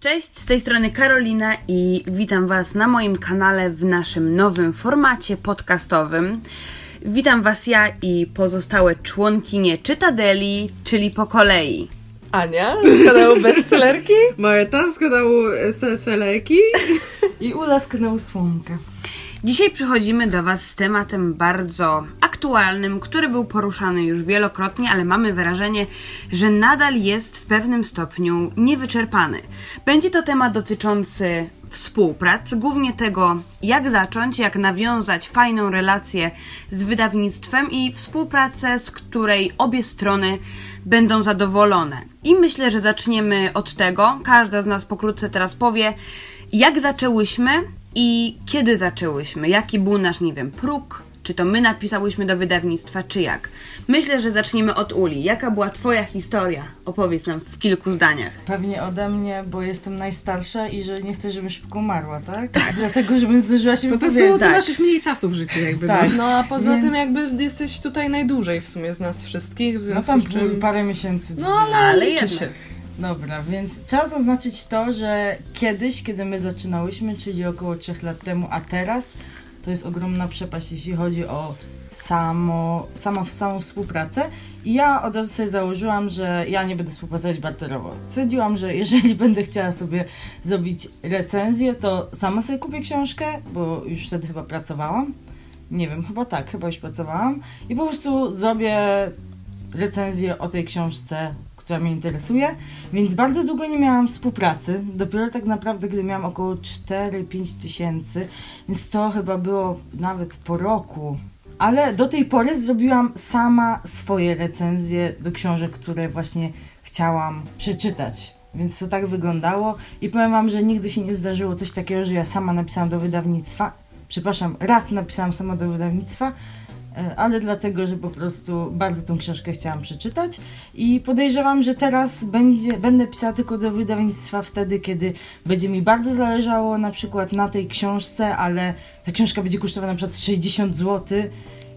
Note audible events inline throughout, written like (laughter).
Cześć, z tej strony Karolina i witam Was na moim kanale w naszym nowym formacie podcastowym. Witam Was ja i pozostałe członkinie Czytadeli, czyli po kolei. Ania z kanału Bestsellerki Marta z kanału Seselerki (laughs) i Ula z kanału Słomka. Dzisiaj przychodzimy do Was z tematem bardzo aktualnym, który był poruszany już wielokrotnie, ale mamy wrażenie, że nadal jest w pewnym stopniu niewyczerpany. Będzie to temat dotyczący współpracy, głównie tego, jak zacząć, jak nawiązać fajną relację z wydawnictwem i współpracę, z której obie strony będą zadowolone. I myślę, że zaczniemy od tego. Każda z nas pokrótce teraz powie, jak zaczęłyśmy i kiedy zaczęłyśmy? Jaki był nasz, nie wiem, próg? Czy to my napisałyśmy do wydawnictwa, czy jak? Myślę, że zaczniemy od Uli. Jaka była Twoja historia? Opowiedz nam w kilku zdaniach. Pewnie ode mnie, bo jestem najstarsza i że nie chcę, żebym szybko umarła, tak? Dlatego, żebym zdążyła się Po prostu ty tak. masz już mniej czasu w życiu jakby. Tak. No. No a poza Więc- tym jakby jesteś tutaj najdłużej w sumie z nas wszystkich, w No związku tam z czym... parę miesięcy. No ale, Ale liczy jednak. się. Dobra, więc trzeba zaznaczyć to, że kiedyś, kiedy my zaczynałyśmy, czyli około 3 lat temu, a teraz, to jest ogromna przepaść, jeśli chodzi o samo, samo, samą współpracę. I ja od razu sobie założyłam, że ja nie będę współpracować barterowo. Stwierdziłam, że jeżeli (laughs) będę chciała sobie zrobić recenzję, to sama sobie kupię książkę, bo już wtedy chyba pracowałam. Nie wiem, chyba tak, chyba już pracowałam. I po prostu zrobię recenzję o tej książce, która mnie interesuje, więc bardzo długo nie miałam współpracy. Dopiero tak naprawdę, gdy miałam około 4-5 tysięcy, więc to chyba było nawet po roku. Ale do tej pory zrobiłam sama swoje recenzje do książek, które właśnie chciałam przeczytać. Więc to tak wyglądało i powiem Wam, że nigdy się nie zdarzyło coś takiego, że ja sama napisałam do wydawnictwa. Przepraszam, raz napisałam sama do wydawnictwa, ale dlatego, że po prostu bardzo tą książkę chciałam przeczytać i podejrzewam, że teraz będzie, będę pisała tylko do wydawnictwa wtedy, kiedy będzie mi bardzo zależało na przykład na tej książce, ale ta książka będzie kosztowała na przykład 60 zł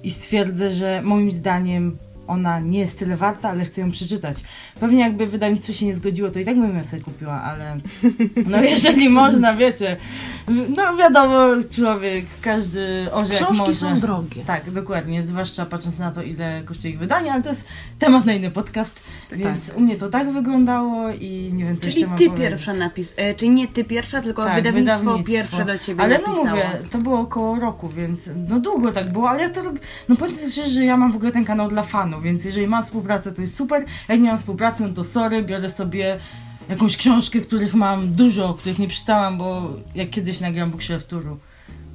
i stwierdzę, że moim zdaniem ona nie jest tyle warta, ale chcę ją przeczytać. Pewnie jakby wydawnictwo się nie zgodziło, to i tak bym ją sobie kupiła, ale no (laughs) jeżeli można, wiecie, no wiadomo, człowiek, każdy orze jak Książki może. są drogie. Tak, dokładnie, zwłaszcza patrząc na to, ile kosztuje ich wydanie, ale to jest temat na inny podcast, więc u mnie to tak wyglądało i nie wiem, co Czyli jeszcze mam Ty powiedzieć. pierwsza napis... E, czyli nie Ty pierwsza, tylko Tak, wydawnictwo, wydawnictwo. pierwsze do Ciebie Ale napisało. no mówię, to było około roku, więc no długo tak było, ale ja to robię, no powiedzmy szczerze, że ja mam w ogóle ten kanał dla fanów, więc jeżeli mam współpracę, to jest super, jak nie mam współpracy, no to sorry, biorę sobie jakąś książkę, których mam dużo, których nie przeczytałam, bo jak kiedyś nagram Bookshelf Touru,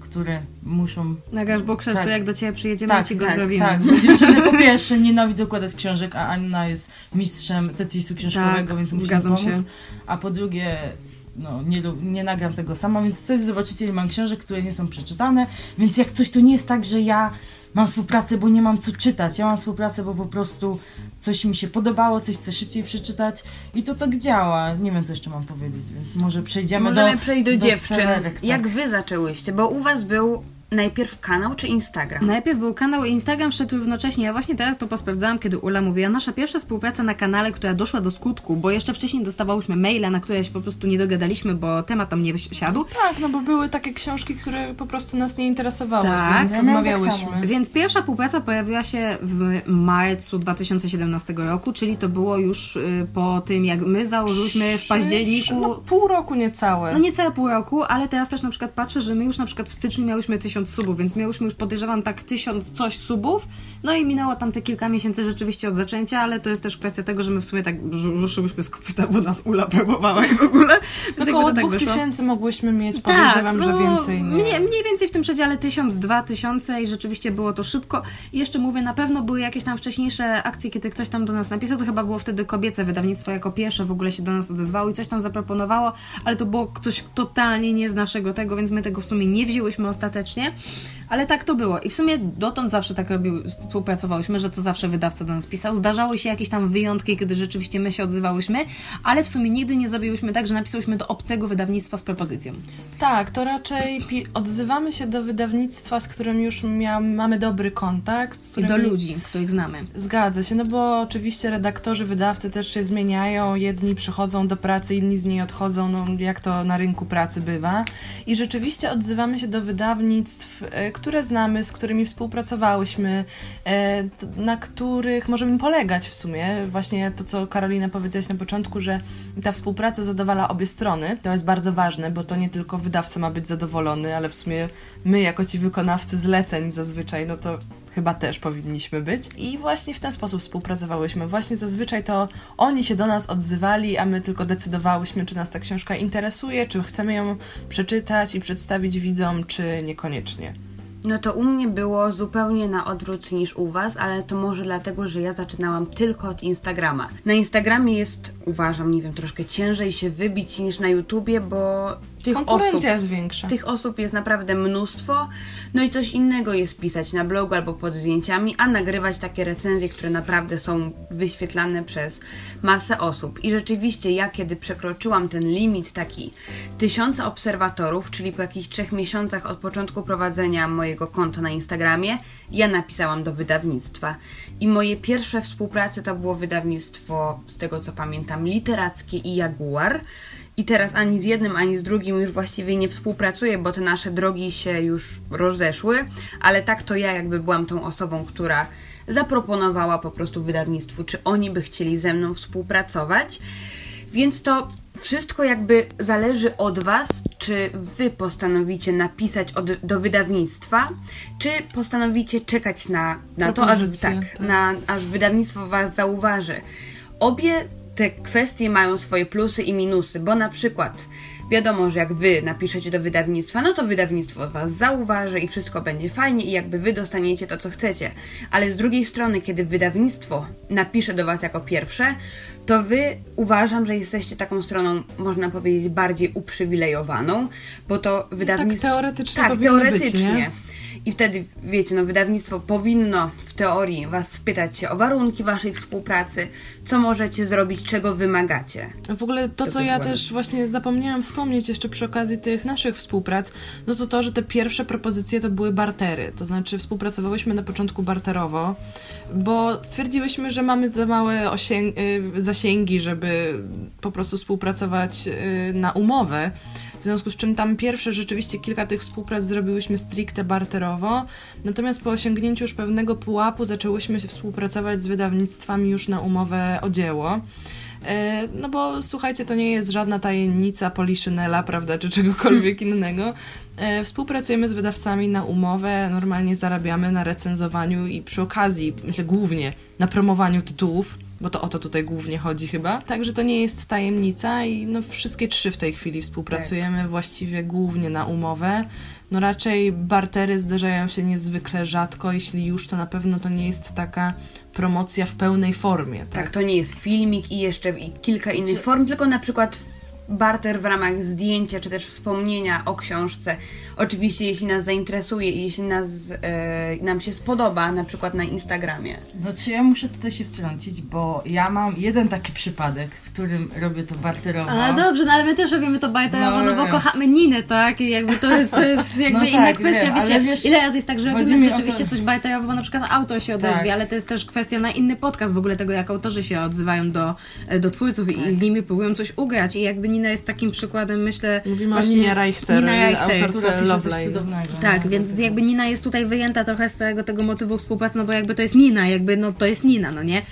które muszą Nagrasz bokszer, Tak. to jak do ciebie przyjedziemy, to ci go tak, zrobimy. Tak, dziewczyny (laughs) po pierwsze nienawidzę układać książek, a Anna jest mistrzem Tetrisu książkowego, Tak, więc musimy pomóc. się. A po drugie, no, nie, nie nagram tego sama, więc wtedy zobaczycie, mam książek, które nie są przeczytane. Więc jak coś, to nie jest tak, że ja mam współpracę, bo nie mam co czytać. Ja mam współpracę, bo po prostu coś mi się podobało, coś chcę szybciej przeczytać i to tak działa. Nie wiem, co jeszcze mam powiedzieć, więc może przejdziemy Możemy do przejść do dziewczyn. bestsellerek, tak. Jak Wy zaczęłyście? Bo u Was był najpierw kanał czy Instagram? Najpierw był kanał i Instagram wszedł równocześnie. Ja właśnie teraz to posprawdzałam, kiedy Ula mówiła. Nasza pierwsza współpraca na kanale, która doszła do skutku, bo jeszcze wcześniej dostawałyśmy maile, na które się po prostu nie dogadaliśmy, bo temat tam nie siadł. Tak, no bo były takie książki, które po prostu nas nie interesowały, Tak, więc tak odmawiałyśmy. samo. Więc pierwsza współpraca pojawiła się w marcu 2017 roku, czyli to było już y, po tym, jak my założyliśmy w październiku. No, pół roku niecałe. No niecałe pół roku, ale teraz też na przykład patrzę, że my już na przykład w styczniu miałyśmy tysiąc subów, więc miałyśmy już podejrzewam tak tysiąc coś subów, no i minęło tam te kilka miesięcy rzeczywiście od zaczęcia, ale to jest też kwestia tego, że my w sumie tak ruszyłyśmy z kopyta, bo nas Ula próbowała i w ogóle. (laughs) Więc Około tak dwóch wyszło. tysięcy mogłyśmy mieć, podejrzewam, że więcej nie. Tak, Mniej, mniej więcej w tym przedziale 1000-2000 tysiące i rzeczywiście było to szybko. I jeszcze mówię, na pewno były jakieś tam wcześniejsze akcje, kiedy ktoś tam do nas napisał, to chyba było wtedy kobiece wydawnictwo jako pierwsze w ogóle się do nas odezwało i coś tam zaproponowało, ale to było coś totalnie nie z naszego tego, więc my tego w sumie nie wzięłyśmy ostatecznie. Ale tak to było. I w sumie dotąd zawsze tak robił, współpracowałyśmy, że to zawsze wydawca do nas pisał. Zdarzały się jakieś tam wyjątki, kiedy rzeczywiście my się odzywałyśmy, ale w sumie nigdy nie zrobiłyśmy tak, że napisałyśmy do obcego wydawnictwa z propozycją. Tak, to raczej odzywamy się do wydawnictwa, z którym już mia- mamy dobry kontakt. Z I którymi... do ludzi, których znamy. Zgadza się, no bo oczywiście redaktorzy, wydawcy też się zmieniają. Jedni przychodzą do pracy, inni z niej odchodzą, no jak to na rynku pracy bywa. I rzeczywiście odzywamy się do wydawnictw, e, które znamy, z którymi współpracowałyśmy, e, na których możemy polegać w sumie. Właśnie to, co Karolina powiedziałaś na początku, że ta współpraca zadowala obie strony. To jest bardzo ważne, bo to nie tylko wydawca ma być zadowolony, ale w sumie my, jako ci wykonawcy zleceń zazwyczaj, no to chyba też powinniśmy być. I właśnie w ten sposób współpracowałyśmy. Właśnie zazwyczaj to oni się do nas odzywali, a my tylko decydowałyśmy, czy nas ta książka interesuje, czy chcemy ją przeczytać i przedstawić widzom, czy niekoniecznie. No to u mnie było zupełnie na odwrót niż u Was, ale to może dlatego, że ja zaczynałam tylko od Instagrama. Na Instagramie jest, uważam, nie wiem, troszkę ciężej się wybić niż na YouTubie, bo tych osób, Konkurencja jest większa. tych osób jest naprawdę mnóstwo. No i coś innego jest pisać na blogu albo pod zdjęciami, a nagrywać takie recenzje, które naprawdę są wyświetlane przez masę osób. I rzeczywiście ja, kiedy przekroczyłam ten limit taki tysiąca obserwatorów, czyli po jakichś trzech miesiącach od początku prowadzenia mojego konta na Instagramie, ja napisałam do wydawnictwa. I moje pierwsze współprace to było wydawnictwo, z tego co pamiętam, literackie i Jaguar. I teraz ani z jednym, ani z drugim już właściwie nie współpracuję, bo te nasze drogi się już rozeszły, ale tak to ja jakby byłam tą osobą, która zaproponowała po prostu wydawnictwu, czy oni by chcieli ze mną współpracować. Więc to wszystko jakby zależy od Was, czy Wy postanowicie napisać od, do wydawnictwa, czy postanowicie czekać na, na to, aż, tak, tak. na, aż wydawnictwo Was zauważy. Obie te kwestie mają swoje plusy i minusy, bo na przykład wiadomo, że jak wy napiszecie do wydawnictwa, no to wydawnictwo was zauważy i wszystko będzie fajnie i jakby wy dostaniecie to, co chcecie. Ale z drugiej strony, kiedy wydawnictwo napisze do was jako pierwsze, to wy uważam, że jesteście taką stroną, można powiedzieć, bardziej uprzywilejowaną, bo to wydawnictwo... teoretycznie tak, powinno być, teoretycznie. nie? I wtedy, wiecie, no wydawnictwo powinno w teorii was spytać się o warunki waszej współpracy, co możecie zrobić, czego wymagacie. W ogóle to, To co ja też właśnie zapomniałam wspomnieć jeszcze przy okazji tych naszych współprac, no to to, że te pierwsze propozycje to były bartery. To znaczy współpracowałyśmy na początku barterowo, bo stwierdziłyśmy, że mamy za małe y, zasięgi, żeby po prostu współpracować y, na umowę. W związku z czym tam pierwsze rzeczywiście kilka tych współprac zrobiłyśmy stricte barterowo, natomiast po osiągnięciu już pewnego pułapu zaczęłyśmy się współpracować z wydawnictwami już na umowę o dzieło. E, No bo słuchajcie, to nie jest żadna tajemnica Poliszynela, prawda, czy czegokolwiek innego. E, Współpracujemy z wydawcami na umowę, normalnie zarabiamy na recenzowaniu i przy okazji, myślę głównie na promowaniu tytułów, bo to o to tutaj głównie chodzi chyba. Także to nie jest tajemnica i no wszystkie trzy w tej chwili współpracujemy właściwie głównie na umowę. No raczej bartery zdarzają się niezwykle rzadko, jeśli już to na pewno to nie jest taka promocja w pełnej formie. Tak, to nie jest filmik i jeszcze kilka innych form, tylko na przykład barter w ramach zdjęcia, czy też wspomnienia o książce. Oczywiście, jeśli nas zainteresuje i jeśli nas, e, nam się spodoba, na przykład na Instagramie. Znaczy ja muszę tutaj się wtrącić, bo ja mam jeden taki przypadek, w którym robię to barterowo. A dobrze, no ale my też robimy to bajterowo, no, No, bo wiem. kochamy Ninę, tak? I jakby to jest, to jest (laughs) jakby No inna tak, kwestia, wiem, wiecie, wiesz, ile razy jest tak, że robimy rzeczywiście to- coś bajterowo, bo na przykład autor się odezwie, Tak. ale to jest też kwestia na inny podcast w ogóle tego, jak autorzy się odzywają do, do twórców Tak. i z nimi próbują coś ugrać i jakby Nina jest takim przykładem, myślę... Mówimy właśnie- o Ninie Reichter, Nina Reichter, autorce Love Line. Tak, No, więc jakby Nina jest tutaj wyjęta trochę z całego tego motywu współpracy, no bo jakby to jest Nina, jakby no to jest Nina, no nie?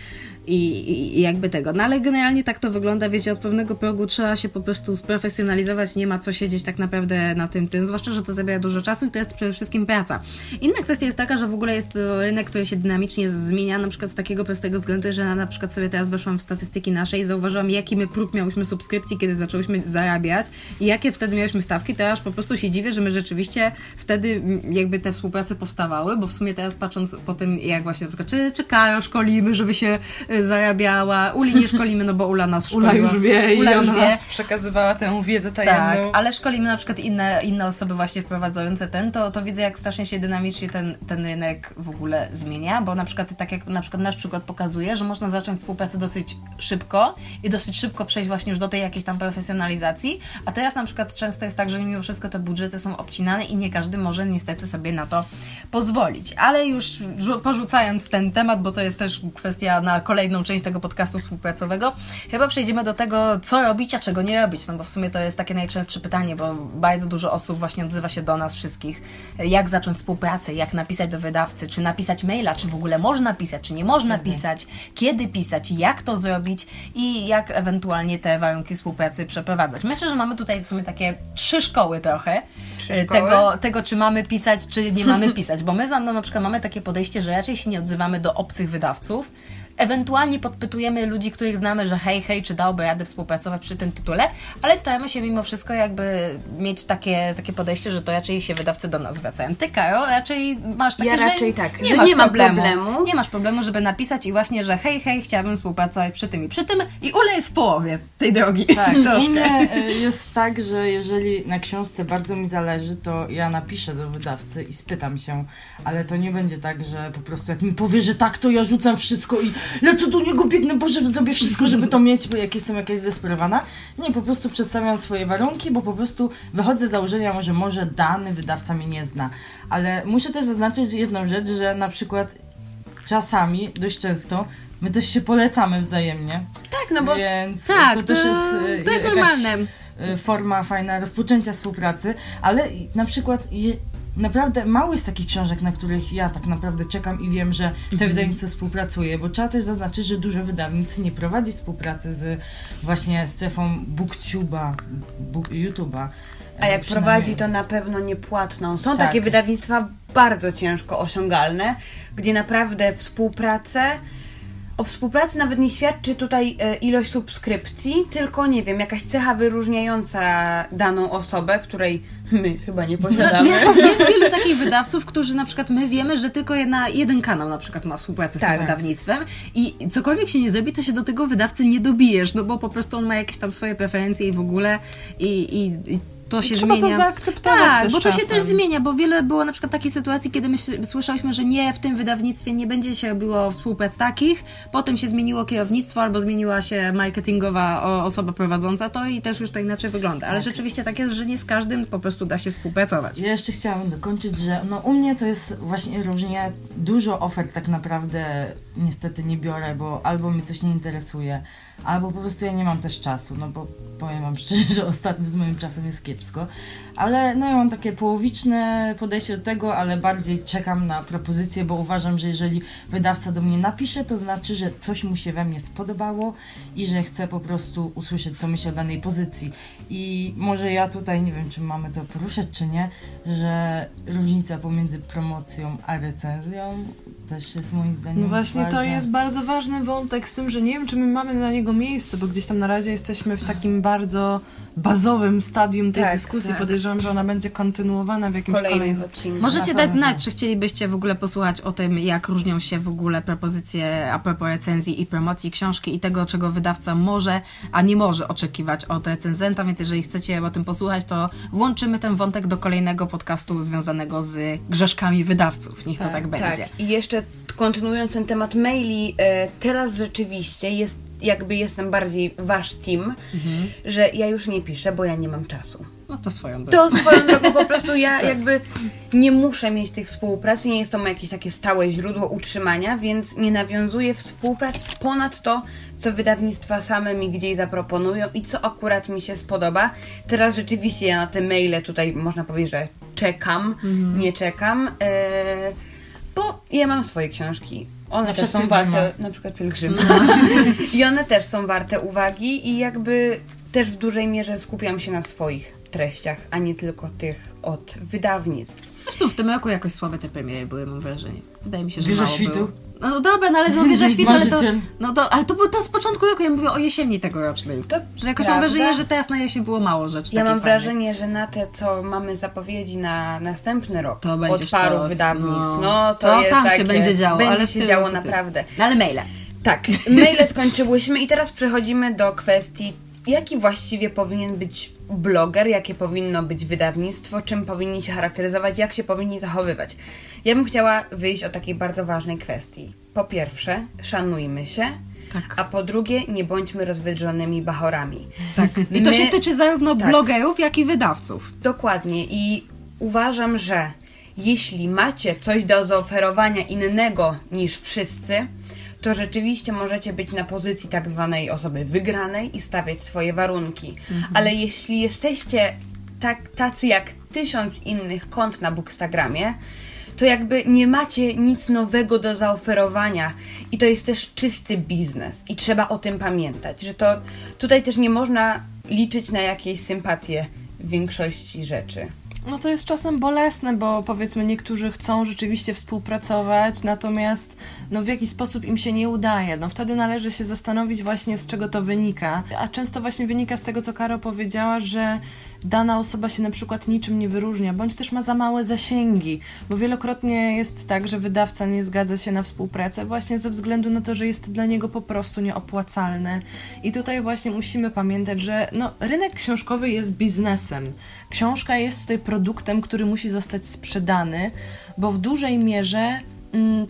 I, i, jakby tego. No ale generalnie tak to wygląda, wiecie, od pewnego progu trzeba się po prostu sprofesjonalizować, nie ma co siedzieć tak naprawdę na tym tym, zwłaszcza, że to zabiera dużo czasu i to jest przede wszystkim praca. Inna kwestia jest taka, że w ogóle jest to rynek, który się dynamicznie zmienia, na przykład z takiego prostego względu, że na przykład sobie teraz weszłam w statystyki nasze i zauważyłam, jaki my próg miałyśmy subskrypcji, kiedy zaczęłyśmy zarabiać i jakie wtedy miałyśmy stawki, to aż po prostu się dziwię, że my rzeczywiście wtedy jakby te współprace powstawały, bo w sumie teraz patrząc po tym, jak właśnie na przykład czy, czy Kajo szkolimy, żeby się zarabiała. Uli nie szkolimy, no bo Ula nas szkoliła. Ula już wie Ula i ona wie. nas przekazywała tę wiedzę Tak, tajemną. ale szkolimy na przykład inne, inne osoby właśnie wprowadzające ten, to, to widzę jak strasznie się dynamicznie ten, ten rynek w ogóle zmienia, bo na przykład tak jak na przykład nasz przykład pokazuje, że można zacząć współpracę dosyć szybko i dosyć szybko przejść właśnie już do tej jakiejś tam profesjonalizacji, a teraz na przykład często jest tak, że mimo wszystko te budżety są obcinane i nie każdy może niestety sobie na to pozwolić. Ale już rzu- porzucając ten temat, bo to jest też kwestia na kolejną część tego podcastu współpracowego, chyba przejdziemy do tego, co robić, a czego nie robić, no bo w sumie to jest takie najczęstsze pytanie, bo bardzo dużo osób właśnie odzywa się do nas wszystkich, jak zacząć współpracę, jak napisać do wydawcy, czy napisać maila, czy w ogóle można pisać, czy nie można pisać, kiedy pisać, jak to zrobić i jak ewentualnie te warunki współpracy przeprowadzać. Myślę, że mamy tutaj w sumie takie trzy szkoły trochę Trzy e, szkoły? tego, tego, czy mamy pisać, czy nie mamy (laughs) pisać, bo my z Anną na przykład mamy takie podejście, że raczej się nie odzywamy do obcych wydawców, Ewentualnie podpytujemy ludzi, których znamy, że hej, hej, czy dałby radę współpracować przy tym tytule, ale staramy się mimo wszystko jakby mieć takie, takie podejście, że to raczej się wydawcy do nas zwracają. Ty, Karo, raczej masz takie, Ja że raczej tak, nie że masz nie ma problemu, problemu. Nie masz problemu, żeby napisać i właśnie, że hej, hej, chciałabym współpracować przy tym i przy tym i Ule jest w połowie tej drogi. Tak, (laughs) troszkę. mnie y, jest tak, że jeżeli na książce bardzo mi zależy, to ja napiszę do wydawcy i spytam się, ale to nie będzie tak, że po prostu jak mi powie, że tak, to ja rzucam wszystko i lecę do niego, biegnę, Boże, zrobię wszystko, żeby to mieć, bo jak jestem jakaś zdesperowana. Nie, po prostu przedstawiam swoje warunki, bo po prostu wychodzę z założenia, że może dany wydawca mnie nie zna. Ale muszę też zaznaczyć jedną rzecz, że na przykład czasami, dość często, my też się polecamy wzajemnie. Tak, no bo Więc Tak, to też jest, to jest jakaś, normalne. y, Forma fajna rozpoczęcia współpracy, ale na przykład naprawdę mało jest takich książek, na których ja tak naprawdę czekam i wiem, że te Mhm. wydawnictwo współpracuje, bo trzeba też zaznaczyć, że dużo wydawnic nie prowadzi współpracy z właśnie strefą booktube'a, book, YouTube'a. A jak prowadzi, to na pewno niepłatną. Są Tak. takie wydawnictwa bardzo ciężko osiągalne, gdzie naprawdę współpracę. O współpracy nawet nie świadczy tutaj e, ilość subskrypcji, tylko nie wiem, jakaś cecha wyróżniająca daną osobę, której my chyba nie No, posiadamy. jest, (laughs) jest wielu takich wydawców, którzy na przykład my wiemy, że tylko jedna, jeden kanał na przykład ma współpracę z Tak. tym wydawnictwem i cokolwiek się nie zrobi, to się do tego wydawcy nie dobijesz, no bo po prostu on ma jakieś tam swoje preferencje i w ogóle i, i, i to się trzeba to zmienia. zaakceptować Tak, bo to się czasem. też zmienia, bo wiele było na przykład takich sytuacji, kiedy my słyszałyśmy, że nie, w tym wydawnictwie nie będzie się robiło współprac takich, potem się zmieniło kierownictwo albo zmieniła się marketingowa osoba prowadząca to i też już to inaczej wygląda. Ale rzeczywiście tak jest, że nie z każdym po prostu da się współpracować. Ja jeszcze chciałam dokończyć, że no u mnie to jest właśnie różnie. Dużo ofert tak naprawdę niestety nie biorę, bo albo mnie coś nie interesuje, albo po prostu ja nie mam też czasu, no bo powiem wam szczerze, że ostatnio z moim czasem jest kiepsko. Ale no ja mam takie połowiczne podejście do tego, ale bardziej czekam na propozycję, bo uważam, że jeżeli wydawca do mnie napisze, to znaczy, że coś mu się we mnie spodobało i że chce po prostu usłyszeć, co myślę o danej pozycji. I może ja tutaj, nie wiem, czy mamy to poruszać, czy nie, że różnica pomiędzy promocją a recenzją też jest moim zdaniem No właśnie, to jest bardzo ważny wątek z tym, że nie wiem, czy my mamy na niego miejsce, bo gdzieś tam na razie jesteśmy w takim bardzo bazowym stadium tej Tak, dyskusji. tak. Podejrzewam, że ona będzie kontynuowana w jakimś kolejnych kolejnym... odcinkach. Możecie dać znać, czy chcielibyście w ogóle posłuchać o tym, jak różnią się w ogóle propozycje a propos recenzji i promocji książki i tego, czego wydawca może, a nie może oczekiwać od recenzenta, więc jeżeli chcecie o tym posłuchać, to włączymy ten wątek do kolejnego podcastu związanego z grzeszkami wydawców. Niech to tak będzie. Tak, i jeszcze kontynuując ten temat maili, e, teraz rzeczywiście jest, jakby jestem bardziej wasz team, że ja już nie piszę, bo ja nie mam czasu. No to swoją drogą. To swoją drogą po prostu ja (laughs) jakby nie muszę mieć tych współprac, nie jest to jakieś takie stałe źródło utrzymania, więc nie nawiązuję współprac ponad to, co wydawnictwa same mi gdzieś zaproponują i co akurat mi się spodoba. Teraz rzeczywiście ja na te maile tutaj można powiedzieć, że czekam, nie czekam, e, bo ja mam swoje książki. One Na też są warte, na przykład pielgrzyma. (laughs) I one też są warte uwagi i jakby też w dużej mierze skupiam się na swoich treściach, a nie tylko tych od wydawnictw. Zresztą w tym roku jakoś słabe te premiery były, mam wrażenie. Wydaje mi się, że Wieża mało Świtu? było. No dobra, no ale no Wieża Świtu, ale to, no to, ale to było to z początku roku, ja mówię o jesieni tegorocznej. To Że jakoś prawda. mam wrażenie, że teraz na jesień było mało rzeczy Ja mam fajnych. wrażenie, że na te, co mamy zapowiedzi na następny rok To od paru sztos, wydawnictw, no. no, to, To jest tam się takie, będzie działo, będzie ale się tym działo naprawdę. No ale maile. Tak, maile skończyłyśmy i teraz przechodzimy do kwestii, jaki właściwie powinien być bloger, jakie powinno być wydawnictwo, czym powinni się charakteryzować, jak się powinni zachowywać. Ja bym chciała wyjść o takiej bardzo ważnej kwestii. Po pierwsze, szanujmy się, Tak. a po drugie, nie bądźmy rozwydrzonymi bachorami. Tak. I to My- się tyczy zarówno tak. blogerów, jak i wydawców. Dokładnie i uważam, że jeśli macie coś do zaoferowania innego niż wszyscy, to rzeczywiście możecie być na pozycji tak zwanej osoby wygranej i stawiać swoje warunki. Ale jeśli jesteście tak, tacy jak tysiąc innych kont na Bookstagramie, to jakby nie macie nic nowego do zaoferowania i to jest też czysty biznes i trzeba o tym pamiętać, że to tutaj też nie można liczyć na jakieś sympatie w większości rzeczy. No to jest czasem bolesne, bo powiedzmy niektórzy chcą rzeczywiście współpracować, natomiast no w jakiś sposób im się nie udaje. No wtedy należy się zastanowić właśnie z czego to wynika. A często właśnie wynika z tego, co Karo powiedziała, że dana osoba się na przykład niczym nie wyróżnia, bądź też ma za małe zasięgi, bo wielokrotnie jest tak, że wydawca nie zgadza się na współpracę właśnie ze względu na to, że jest dla niego po prostu nieopłacalne. I tutaj właśnie musimy pamiętać, że no, rynek książkowy jest biznesem. Książka jest tutaj produktem, który musi zostać sprzedany, bo w dużej mierze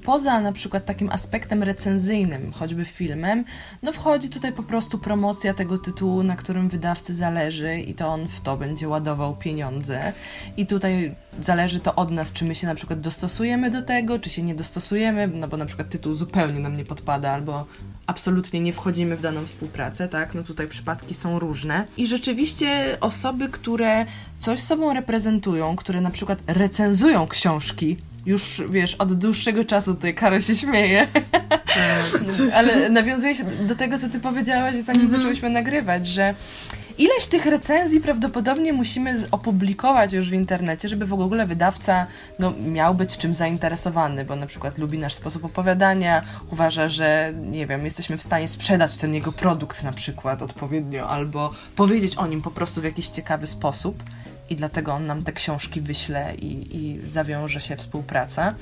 poza na przykład takim aspektem recenzyjnym, choćby filmem, no wchodzi tutaj po prostu promocja tego tytułu, na którym wydawcy zależy i to on w to będzie ładował pieniądze. I tutaj zależy to od nas, czy my się na przykład dostosujemy do tego, czy się nie dostosujemy, no bo na przykład tytuł zupełnie nam nie podpada albo absolutnie nie wchodzimy w daną współpracę, tak? No tutaj przypadki są różne. I rzeczywiście osoby, które coś sobą reprezentują, które na przykład recenzują książki, już wiesz, od dłuższego czasu tutaj Karo się śmieje, (laughs) ale nawiązuje się do tego, co ty powiedziałaś, zanim zaczęłyśmy nagrywać, że ileś tych recenzji prawdopodobnie musimy opublikować już w internecie, żeby w ogóle wydawca no, miał być czym zainteresowany, bo na przykład lubi nasz sposób opowiadania, uważa, że nie wiem, jesteśmy w stanie sprzedać ten jego produkt na przykład odpowiednio, albo powiedzieć o nim po prostu w jakiś ciekawy sposób i dlatego on nam te książki wyśle i, i zawiąże się współpraca.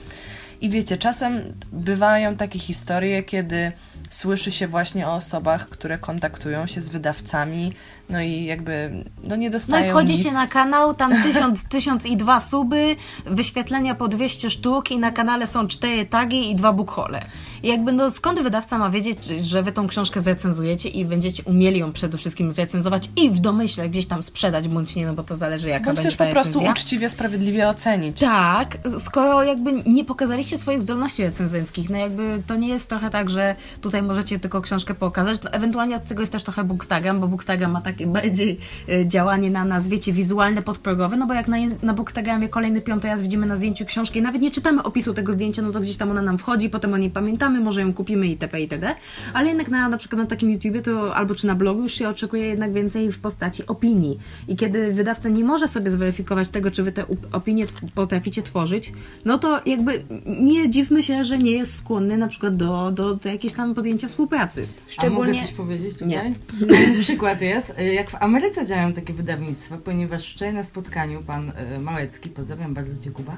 I wiecie, czasem bywają takie historie, kiedy słyszy się właśnie o osobach, które kontaktują się z wydawcami, no i jakby no nie No dostają i wchodzicie nic. na kanał, tam tysiąc, (laughs) tysiąc i dwa suby, wyświetlenia po 200 sztuk i na kanale są cztery tagi i dwa bookhole. I jakby no skąd wydawca ma wiedzieć, że wy tą książkę zrecenzujecie i będziecie umieli ją przede wszystkim zrecenzować i w domyśle gdzieś tam sprzedać, bądź nie, no bo to zależy jaka Bądź będzie ta po prostu recenzja. uczciwie, sprawiedliwie ocenić. Tak, skoro jakby nie pokazaliście swoich zdolności recenzenckich, no jakby to nie jest trochę tak, że tutaj możecie tylko książkę pokazać, no ewentualnie od tego jest też trochę Bookstagram, bo Bookstagram ma takie (laughs) bardziej e, działanie na nas, wiecie, wizualne, podprogowe, no bo jak na, na Bookstagramie kolejny piąty raz widzimy na zdjęciu książki nawet nie czytamy opisu tego zdjęcia, no to gdzieś tam ona nam wchodzi, potem o niej pamiętamy, może ją kupimy itp. itd. Ale jednak na, na przykład na takim YouTubie to albo czy na blogu już się oczekuje jednak więcej w postaci opinii. I kiedy wydawca nie może sobie zweryfikować tego, czy wy te opinie potraficie tworzyć, no to jakby nie dziwmy się, że nie jest skłonny na przykład do, do, do jakiejś tam podjęcia współpracy. A Szczególnie mogę coś powiedzieć tutaj? (laughs) Nie. Taki przykład jest, jak w Ameryce działają takie wydawnictwa, ponieważ wczoraj na spotkaniu pan y, Małecki, pozdrawiam bardzo Cię Kuba,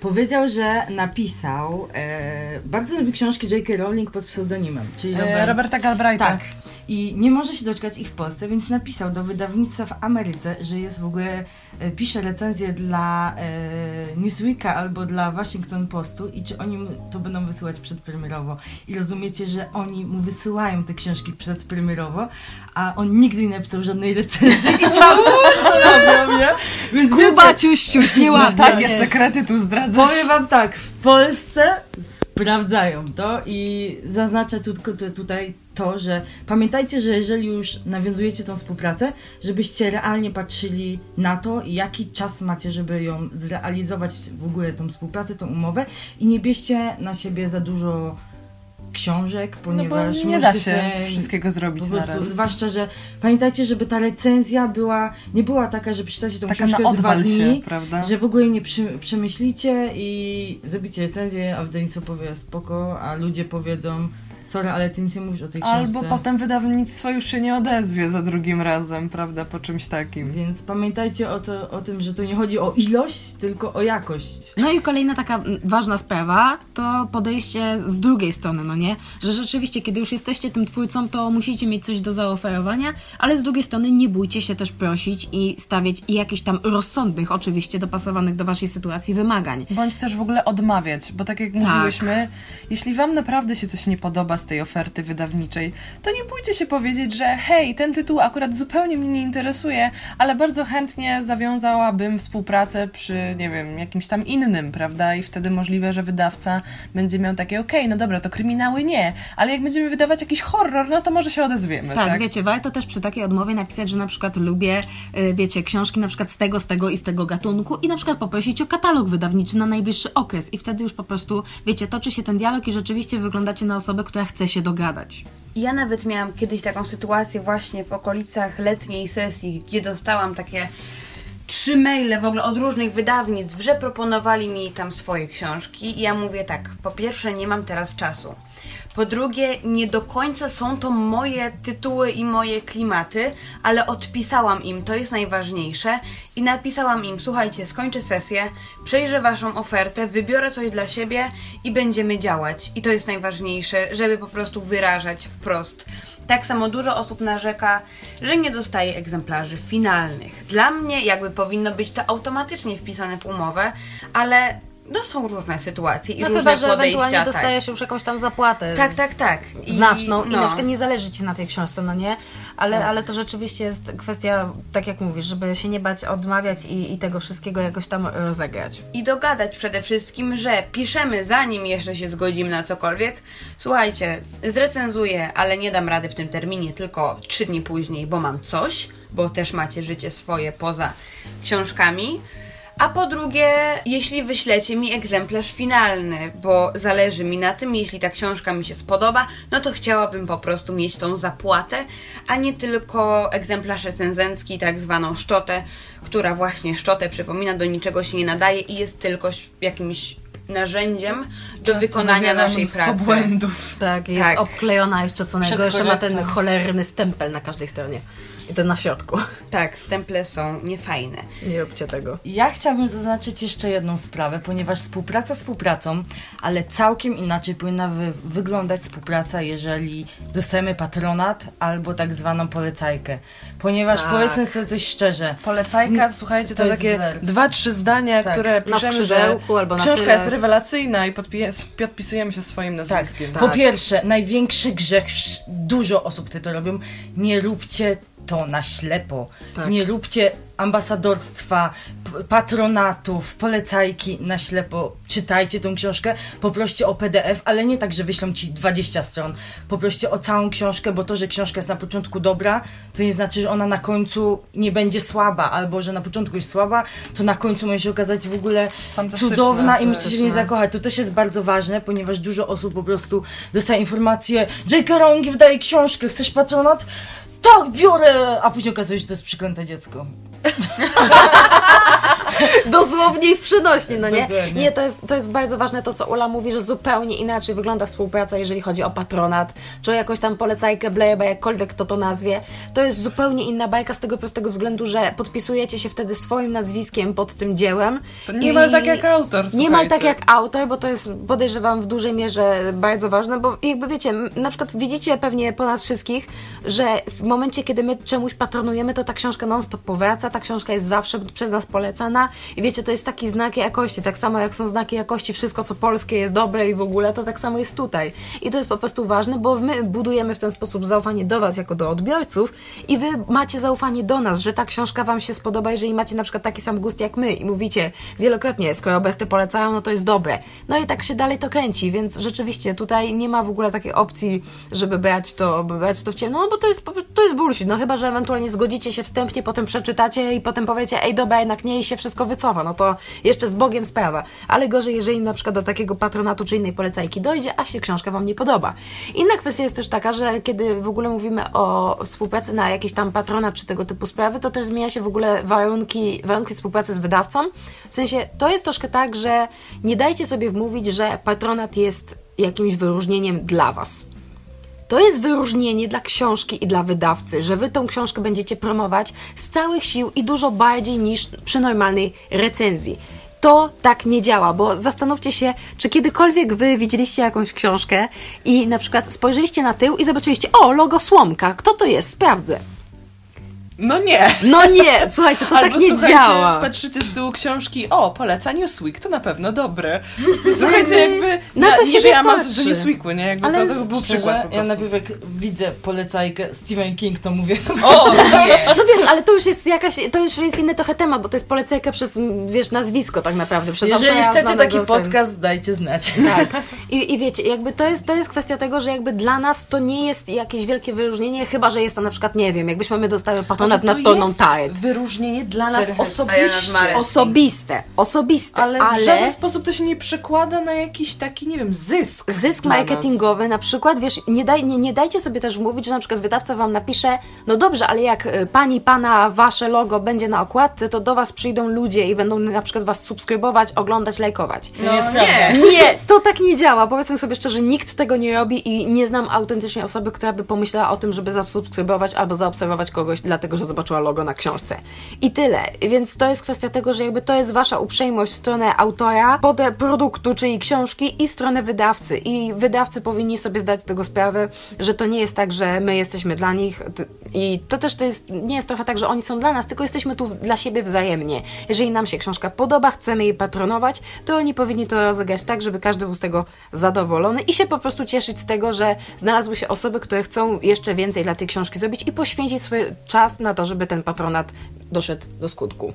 powiedział, że napisał, e, bardzo lubi książki J.K. Rowling pod pseudonimem, czyli E, Robert, Roberta Galbraitha. Tak. I nie może się doczekać ich w Polsce, więc napisał do wydawnictwa w Ameryce, że jest w ogóle, e, pisze recenzję dla e, Newsweeka albo dla Washington Postu i czy oni to będą wysyłać przedpremierowo. I rozumiecie, że oni mu wysyłają te książki przedpremierowo, a on nigdy nie napisał żadnej recenzji i cały czas nie? Więc Kuba, wiecie, ciuś, ciuś, (laughs) No nieładnie. tak, jest sekrety tu zdradzasz. Powiem wam tak, w Polsce sprawdzają to i zaznaczę tu, tu, tutaj to, że pamiętajcie, że jeżeli już nawiązujecie tą współpracę, żebyście realnie patrzyli na to, jaki czas macie, żeby ją zrealizować w ogóle tą współpracę, tą umowę i nie bierzcie na siebie za dużo książek, No bo ponieważ nie da się wszystkiego po zrobić na prostu, raz. zwłaszcza, że pamiętajcie, żeby ta recenzja była, nie była taka, że przeczytacie tą Taka książkę na w dwa dni, się, prawda? że w ogóle nie przy, przemyślicie i zrobicie recenzję, a wydawnictwo powie spoko, a ludzie powiedzą sorry, ale ty nic nie mówisz o tej książce. Albo potem wydawnictwo już się nie odezwie za drugim razem, prawda, po czymś takim. Więc pamiętajcie o, to, o tym, że to nie chodzi o ilość, tylko o jakość. No i kolejna taka ważna sprawa to podejście z drugiej strony, no nie? Że rzeczywiście, kiedy już jesteście tym twórcą, to musicie mieć coś do zaoferowania, ale z drugiej strony nie bójcie się też prosić i stawiać jakichś tam rozsądnych, oczywiście dopasowanych do waszej sytuacji wymagań. Bądź też w ogóle odmawiać, bo tak jak mówiłyśmy, jeśli wam naprawdę się coś nie podoba z tej oferty wydawniczej, to nie bójcie się powiedzieć, że hej, ten tytuł akurat zupełnie mnie nie interesuje, ale bardzo chętnie zawiązałabym współpracę przy, nie wiem, jakimś tam innym, prawda? I wtedy możliwe, że wydawca będzie miał takie, okej, no dobra, to kryminały nie, ale jak będziemy wydawać jakiś horror, no to może się odezwiemy, Tak, tak? wiecie, warto też przy takiej odmowie napisać, że na przykład lubię, y, wiecie, książki na przykład z tego, z tego i z tego gatunku i na przykład poprosić o katalog wydawniczy na najbliższy okres i wtedy już po prostu, wiecie, toczy się ten dialog i rzeczywiście wyglądacie na osobę, która chce się dogadać. Ja nawet miałam kiedyś taką sytuację właśnie w okolicach letniej sesji, gdzie dostałam takie trzy maile w ogóle od różnych wydawnictw, że proponowali mi tam swoje książki i ja mówię tak, po pierwsze nie mam teraz czasu. Po drugie, nie do końca są to moje tytuły i moje klimaty, ale odpisałam im, to jest najważniejsze, i napisałam im: Słuchajcie, skończę sesję, przejrzę waszą ofertę, wybiorę coś dla siebie i będziemy działać. I to jest najważniejsze, żeby po prostu wyrażać wprost. Tak samo dużo osób narzeka, że nie dostaje egzemplarzy finalnych. Dla mnie jakby powinno być to automatycznie wpisane w umowę, ale no są różne sytuacje i No różne chyba, że podejścia. ewentualnie tak. dostajesz już jakąś tam zapłatę. Tak, tak, tak. I, znaczną i no. na przykład nie zależy Ci na tej książce, no nie? Ale, Tak. ale to rzeczywiście jest kwestia, tak jak mówisz, żeby się nie bać odmawiać i, i tego wszystkiego jakoś tam rozegrać. I dogadać przede wszystkim, że piszemy zanim jeszcze się zgodzimy na cokolwiek. Słuchajcie, zrecenzuję, ale nie dam rady w tym terminie, tylko trzy dni później, bo mam coś, bo też macie życie swoje poza książkami. A po drugie, jeśli wyślecie mi egzemplarz finalny, bo zależy mi na tym, jeśli ta książka mi się spodoba, no to chciałabym po prostu mieć tą zapłatę, a nie tylko egzemplarz recenzencki, tak zwaną szczotę, która właśnie szczotę przypomina, do niczego się nie nadaje i jest tylko jakimś narzędziem do wykonania naszej pracy. błędów. Tak, jest Tak. obklejona jeszcze, co najgorsze, ma ten cholerny stempel na każdej stronie. I to na środku. (laughs) Tak, stemple są niefajne. Nie róbcie tego. Ja chciałabym zaznaczyć jeszcze jedną sprawę, ponieważ współpraca współpracą, ale całkiem inaczej powinna wy wyglądać współpraca, jeżeli dostajemy patronat albo tak zwaną polecajkę. Ponieważ Tak. powiedzmy sobie coś szczerze, Polecajka, słuchajcie, to, To takie werb. dwa, trzy zdania, Tak. które Na piszemy, skrzydełku że albo na książka tyle. jest rewelacyjna i podpis podpisujemy się swoim nazwiskiem. Tak. Po pierwsze, największy grzech, dużo osób ty to robią, nie róbcie to na ślepo. Tak. Nie róbcie ambasadorstwa, patronatów, polecajki na ślepo. Czytajcie tą książkę, poproście o PDF, ale nie tak, że wyślą ci 20 stron. Poproście o całą książkę, bo to, że książka jest na początku dobra, to nie znaczy, że ona na końcu nie będzie słaba, albo że na początku jest słaba, to na końcu może się okazać w ogóle cudowna i musicie się w niej fantastyczna. zakochać. To też jest bardzo ważne, ponieważ dużo osób po prostu dostaje informację, J.K. Rowling wydaje książkę, chcesz patronat? Tak, biorę! A później okazuje się, że to jest przeklęte dziecko. (laughs) (laughs) Dosłownie i w przynośni, no nie? Nie, to jest, to jest bardzo ważne to, co Ula mówi, że zupełnie inaczej wygląda współpraca, jeżeli chodzi o patronat, czy o jakąś tam polecajkę, blejba, jakkolwiek kto to nazwie. To jest zupełnie inna bajka z tego prostego względu, że podpisujecie się wtedy swoim nazwiskiem pod tym dziełem. To niemal tak jak autor, Niemal tak jak autor, bo to jest, podejrzewam, w dużej mierze bardzo ważne, bo jakby wiecie, na przykład widzicie pewnie po nas wszystkich, że w momencie, kiedy my czemuś patronujemy, to ta książka non-stop powraca, ta książka jest zawsze przez nas polecana i wiecie, to jest taki znak jakości, tak samo jak są znaki jakości, wszystko co polskie jest dobre i w ogóle, to tak samo jest tutaj. I to jest po prostu ważne, bo my budujemy w ten sposób zaufanie do Was jako do odbiorców i Wy macie zaufanie do nas, że ta książka Wam się spodoba, jeżeli macie na przykład taki sam gust jak my i mówicie wielokrotnie, skoro besty polecają, no to jest dobre. No i tak się dalej to kręci, więc rzeczywiście tutaj nie ma w ogóle takiej opcji, żeby brać to, brać to w ciemno, no bo to jest, to jest bullshit, no chyba, że ewentualnie zgodzicie się wstępnie, potem przeczytacie i potem powiecie, ej dobra, jednak nie i się wszystko wycofa, no to jeszcze z Bogiem sprawa. Ale gorzej, jeżeli na przykład do takiego patronatu czy innej polecajki dojdzie, a się książka Wam nie podoba. Inna kwestia jest też taka, że kiedy w ogóle mówimy o współpracy na jakiś tam patronat czy tego typu sprawy, to też zmienia się w ogóle warunki, warunki współpracy z wydawcą. W sensie, to jest troszkę tak, że nie dajcie sobie wmówić, że patronat jest jakimś wyróżnieniem dla Was. To jest wyróżnienie dla książki i dla wydawcy, że wy tą książkę będziecie promować z całych sił i dużo bardziej niż przy normalnej recenzji. To tak nie działa, bo zastanówcie się, czy kiedykolwiek wy widzieliście jakąś książkę i na przykład spojrzeliście na tył i zobaczyliście, o, logo Słomka, kto to jest? Sprawdzę. No nie! No nie, słuchajcie, to (laughs) Albo tak nie działa. patrzycie z tyłu książki, o, poleca Newsweek, to na pewno dobre. (laughs) Słuchajcie, jakby na to się nie, że ja mam coś do. Newsweeku, nie? Jakby Ale to, to był Szczerze, przykład ja najpierw jak widzę polecajkę Stephen King, to mówię (laughs) O, nie! No wiesz, ale to już jest jakaś, to już jest inny trochę temat, bo to jest polecajka przez, wiesz, nazwisko tak naprawdę, przez Jeżeli chcecie taki podcast, dajcie znać. Tak. I, I wiecie, jakby to jest, to jest kwestia tego, że jakby dla nas to nie jest jakieś wielkie wyróżnienie, chyba, że jest to na przykład, nie wiem, jakbyśmy my dostały patronat Znaczy, na to toną wyróżnienie dla nas osobiście. nad. Osobiste, osobiste, Ale, ale, w żaden sposób to się nie przekłada na jakiś taki, nie wiem, zysk. zysk dla nas. marketingowy na przykład, wiesz, nie, daj, nie, nie dajcie sobie też mówić, że na przykład wydawca wam napisze, no dobrze, ale jak y, pani, pana, wasze logo będzie na okładce, to do was przyjdą ludzie i będą na przykład was subskrybować, oglądać, lajkować. No prawda. nie. Nie, to tak nie działa. Powiedzmy sobie szczerze, nikt tego nie robi i nie znam autentycznie osoby, która by pomyślała o tym, żeby zasubskrybować albo zaobserwować kogoś, dlatego że zobaczyła logo na książce. I tyle. Więc to jest kwestia tego, że jakby to jest wasza uprzejmość w stronę autora, potem produktu, czyli książki i w stronę wydawcy. I wydawcy powinni sobie zdać z tego sprawę, że to nie jest tak, że my jesteśmy dla nich i to też to jest, nie jest trochę tak, że oni są dla nas, tylko jesteśmy tu dla siebie wzajemnie. Jeżeli nam się książka podoba, chcemy jej patronować, to oni powinni to rozegrać tak, żeby każdy był z tego zadowolony i się po prostu cieszyć z tego, że znalazły się osoby, które chcą jeszcze więcej dla tej książki zrobić i poświęcić swój czas na to, żeby ten patronat doszedł do skutku.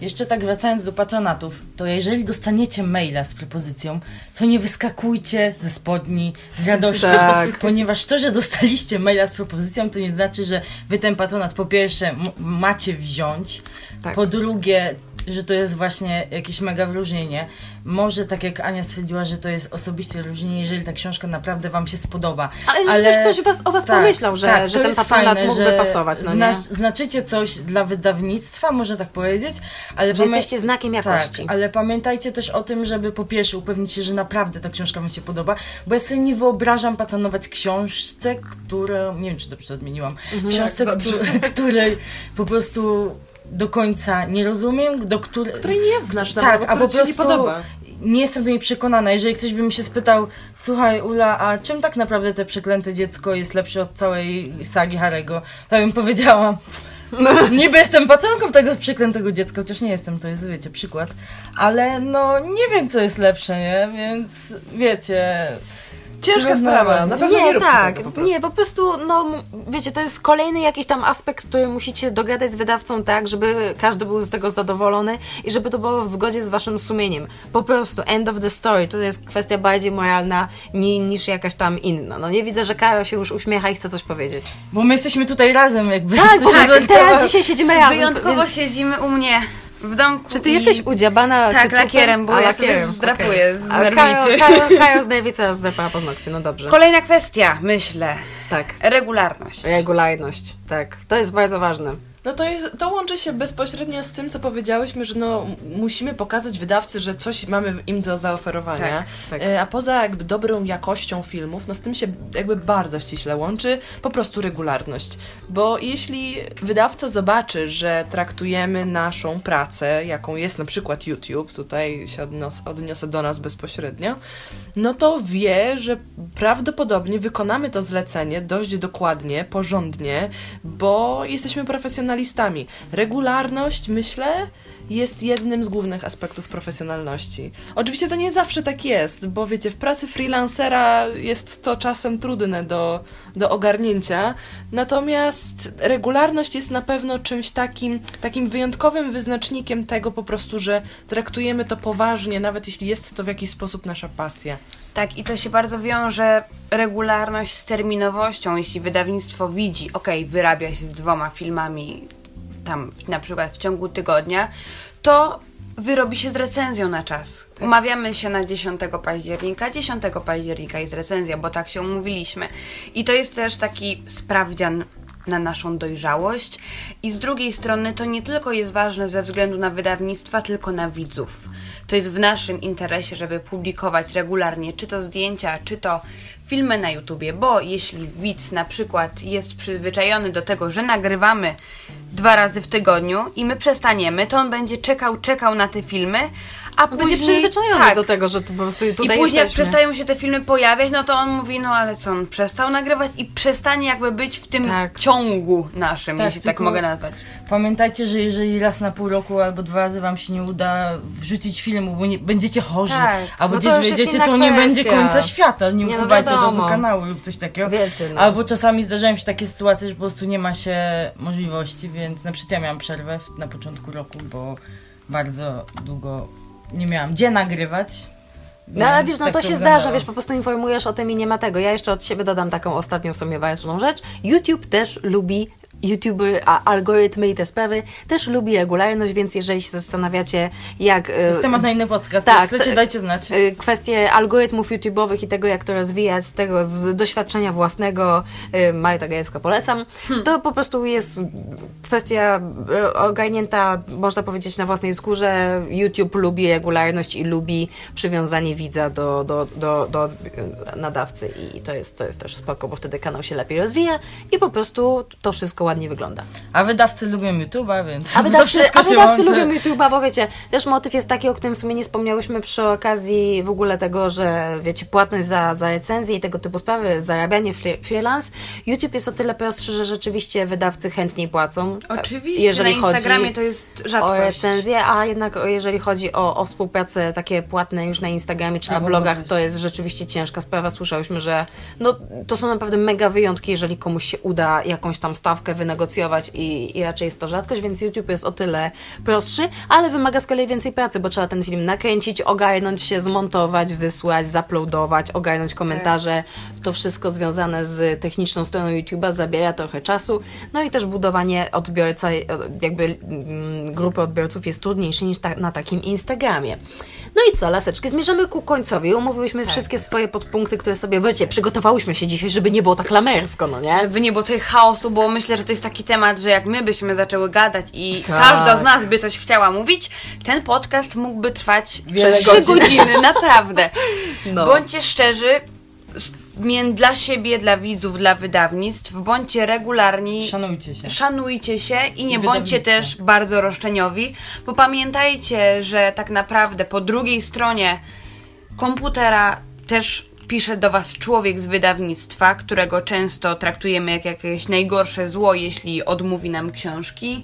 Jeszcze tak wracając do patronatów, to jeżeli dostaniecie maila z propozycją, to nie wyskakujcie ze spodni z radością, (laughs) Tak. ponieważ to, że dostaliście maila z propozycją, to nie znaczy, że wy ten patronat po pierwsze macie wziąć, Tak. po drugie, że to jest właśnie jakieś mega wyróżnienie. Może tak jak Ania stwierdziła, że to jest osobiste wyróżnienie, jeżeli ta książka naprawdę wam się spodoba. Ale, że ktoś was, o was pomyślał, że, tak, że ten patronat fajne, mógłby że pasować, no zna, nie? Znaczycie coś dla wydawnictwa, można tak powiedzieć, ale Że pamię- jesteście znakiem jakości. tak, ale pamiętajcie też o tym, żeby po pierwsze upewnić się, że naprawdę ta książka Wam się podoba, bo ja sobie nie wyobrażam patronować książce, którą, nie wiem czy dobrze to odmieniłam, Mhm. książce, Tak, (laughs) której po prostu do końca nie rozumiem, do której... Której nie znasz, tak, nawet, a po prostu nie podoba. nie jestem do niej przekonana. Jeżeli ktoś by mi się spytał, słuchaj Ula, a czym tak naprawdę te przeklęte dziecko jest lepsze od całej sagi Harego, to bym powiedziała, (laughs) niby jestem patronką tego przeklętego dziecka, chociaż nie jestem, to jest, wiecie, przykład, ale no nie wiem, co jest lepsze, nie? Więc wiecie... Ciężka sprawa, na pewno nie, Nie, róbcie tak, tego po nie, po prostu, no, wiecie, to jest kolejny jakiś tam aspekt, który musicie dogadać z wydawcą tak, żeby każdy był z tego zadowolony i żeby to było w zgodzie z waszym sumieniem. Po prostu, end of the story, to jest kwestia bardziej moralna ni, niż jakaś tam inna. No nie widzę, że Karol się już uśmiecha i chce coś powiedzieć. Bo my jesteśmy tutaj razem, jakby. Tak, (laughs) tak, teraz dzisiaj siedzimy razem. Wyjątkowo więc- siedzimy u mnie w domku. Czy ty i... jesteś udziabana Tak, keczupem? lakierem, bo A, ja sobie zdrapuję okej. z nerwicy. Karol (laughs) z nerwicy aż zdrapała paznokcie, no dobrze. Kolejna kwestia, myślę. tak. Regularność. Regularność, tak. To jest bardzo ważne. No to, jest, to łączy się bezpośrednio z tym, co powiedziałyśmy, że no, musimy pokazać wydawcy, że coś mamy im do zaoferowania. Tak, tak. E, A poza jakby dobrą jakością filmów, no z tym się jakby bardzo ściśle łączy po prostu regularność. Bo jeśli wydawca zobaczy, że traktujemy naszą pracę, jaką jest na przykład YouTube, tutaj się odnios, odniosę do nas bezpośrednio, no to wie, że prawdopodobnie wykonamy to zlecenie dość dokładnie, porządnie, bo jesteśmy profesjonalistami. Regularność, myślę, jest jednym z głównych aspektów profesjonalności. Oczywiście to nie zawsze tak jest, bo wiecie, w pracy freelancera jest to czasem trudne do, do ogarnięcia, natomiast regularność jest na pewno czymś takim, takim wyjątkowym wyznacznikiem tego po prostu, że traktujemy to poważnie, nawet jeśli jest to w jakiś sposób nasza pasja. Tak, i to się bardzo wiąże regularność z terminowością. Jeśli wydawnictwo widzi, ok, wyrabia się z dwoma filmami tam na przykład w ciągu tygodnia, to wyrobi się z recenzją na czas. Umawiamy się na 10 października, 10 października jest recenzja, bo tak się umówiliśmy. I to jest też taki sprawdzian na naszą dojrzałość I z drugiej strony to nie tylko jest ważne ze względu na wydawnictwa, tylko na widzów. To jest w naszym interesie, żeby publikować regularnie czy to zdjęcia, czy to filmy na YouTubie, bo jeśli widz na przykład jest przyzwyczajony do tego, że nagrywamy dwa razy w tygodniu i my przestaniemy, to on będzie czekał, czekał na te filmy, a później... Będzie przyzwyczajony tak, do tego, że tu po prostu i tutaj później jak jesteśmy. przestają się te filmy pojawiać, no to on mówi, no ale co, on przestał nagrywać i przestanie jakby być w tym Tak. ciągu naszym, Tak, jeśli tak mogę nazwać. Pamiętajcie, że jeżeli raz na pół roku albo dwa razy wam się nie uda wrzucić filmu, bo nie, będziecie chorzy, Tak, albo no gdzieś inna to nie będzie końca świata. Nie Nie, no usuwajcie wiadomo. kanału lub coś takiego. Wiecie, no. Albo czasami zdarzają się takie sytuacje, że po prostu nie ma się możliwości, więc na przykład ja miałam przerwę na początku roku, bo bardzo długo nie miałam gdzie nagrywać. No ale wiesz, no tak to się wyglądało. zdarza, wiesz, po prostu informujesz o tym i nie ma tego. Ja jeszcze od siebie dodam taką ostatnią w sumie ważną rzecz. YouTube też lubi YouTube, a algorytmy i te sprawy też lubi regularność, więc jeżeli się zastanawiacie, jak... To jest temat na inny podcast, Tak, chcecie, dajcie znać. y, kwestie algorytmów YouTube'owych i tego, jak to rozwijać, z tego z doświadczenia własnego, y, Marta Gajewska polecam, to po prostu jest kwestia ogarnięta, można powiedzieć, na własnej skórze. YouTube lubi regularność i lubi przywiązanie widza do, do, do, do nadawcy i to jest, to jest też spoko, bo wtedy kanał się lepiej rozwija i po prostu to wszystko ładnie wygląda. A wydawcy lubią YouTube'a, więc A (laughs) to wydawcy, wszystko a się wydawcy łączy. lubią YouTube'a, bo wiecie, też motyw jest taki, o którym w sumie nie wspomniałyśmy przy okazji w ogóle tego, że wiecie, płatność za, za recenzję i tego typu sprawy, zarabianie fre- freelance. YouTube jest o tyle prostszy, że rzeczywiście wydawcy chętniej płacą. Oczywiście, jeżeli na Instagramie to jest o rzadkość. recenzję, a jednak o- jeżeli chodzi o, o współpracę takie płatne już na Instagramie czy na Albo blogach, to jest rzeczywiście ciężka sprawa. Słyszałyśmy, że no, to są naprawdę mega wyjątki, jeżeli komuś się uda jakąś tam stawkę wynegocjować i, i raczej jest to rzadkość, więc YouTube jest o tyle prostszy, ale wymaga z kolei więcej pracy, bo trzeba ten film nakręcić, ogarnąć się, zmontować, wysłać, zaploadować, ogarnąć komentarze. To wszystko związane z techniczną stroną YouTube'a zabiera trochę czasu. No i też budowanie odbiorca, jakby mm, grupy odbiorców jest trudniejsze niż ta, na takim Instagramie. No i co, laseczki, zmierzamy ku końcowi. Umówiłyśmy wszystkie swoje podpunkty, które sobie, wiecie, przygotowałyśmy się dzisiaj, żeby nie było tak lamersko, no nie? Żeby nie było tej chaosu, bo myślę, że to jest taki temat, że jak my byśmy zaczęły gadać i Tak. każda z nas by coś chciała mówić, ten podcast mógłby trwać Wiele przez trzy godzin. godziny, (laughs) naprawdę. No. Bądźcie szczerzy, mię- dla siebie, dla widzów, dla wydawnictw, bądźcie regularni. Szanujcie się. Szanujcie się i nie I bądźcie też bardzo roszczeniowi, bo pamiętajcie, że tak naprawdę po drugiej stronie komputera też pisze do Was człowiek z wydawnictwa, którego często traktujemy jak jakieś najgorsze zło, jeśli odmówi nam książki.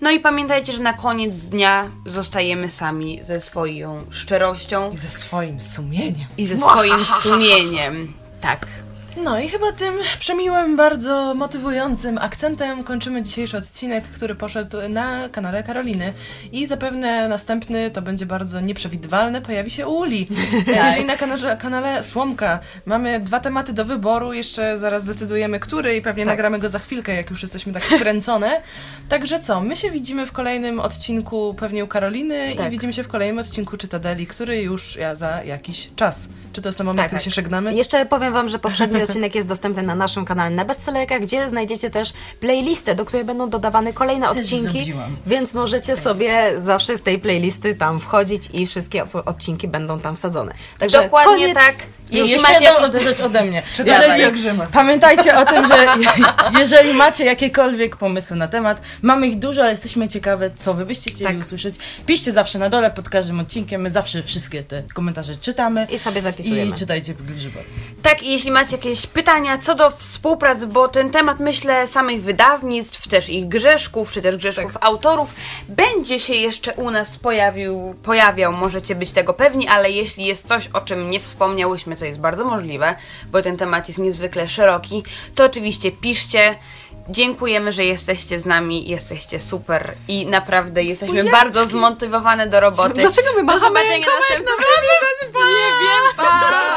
No i pamiętajcie, że na koniec dnia zostajemy sami ze swoją szczerością I ze swoim sumieniem. i ze swoim (laughs) sumieniem. Tak. No i chyba tym przemiłym, bardzo motywującym akcentem kończymy dzisiejszy odcinek, który poszedł na kanale Karoliny. I zapewne następny to będzie bardzo nieprzewidywalny, pojawi się u Uli. (laughs) Jeżeli na kanale, kanale Słomka mamy dwa tematy do wyboru, jeszcze zaraz zdecydujemy, który i pewnie nagramy go za chwilkę, jak już jesteśmy tak wkręcone. Także co, my się widzimy w kolejnym odcinku pewnie u Karoliny Tak. i widzimy się w kolejnym odcinku Czytadeli, który już ja za jakiś czas. Czy to jest ten moment, Tak, kiedy tak. się żegnamy? Jeszcze powiem Wam, że poprzedni odcinek jest dostępny na naszym kanale na bestsellerkach, gdzie znajdziecie też playlistę, do której będą dodawane kolejne Też odcinki, zrobiłam. więc możecie sobie zawsze z tej playlisty tam wchodzić i wszystkie odcinki będą tam wsadzone. Także Dokładnie koniec. tak. Jeśli Jeśli macie jedną rzecz ode mnie. Pielgrzyma. pamiętajcie o tym, że (laughs) jeżeli macie jakiekolwiek pomysły na temat, mamy ich dużo, ale jesteśmy ciekawe, co wy byście chcieli Tak. usłyszeć. Piszcie zawsze na dole pod każdym odcinkiem, my zawsze wszystkie te komentarze czytamy. I sobie zapisujemy. I czytajcie Grzyba. Tak, i jeśli macie jakieś pytania co do współprac, bo ten temat, myślę, samych wydawnictw, też ich grzeszków, czy też grzeszków autorów, będzie się jeszcze u nas pojawił, pojawiał, możecie być tego pewni, ale jeśli jest coś, o czym nie wspomniałyśmy, co jest bardzo możliwe, bo ten temat jest niezwykle szeroki, to oczywiście piszcie. Dziękujemy, że jesteście z nami, jesteście super i naprawdę jesteśmy bardzo zmotywowane do roboty. Dlaczego my Do machamy zobaczenia rękoma, jak następnym razem. Nie wiem.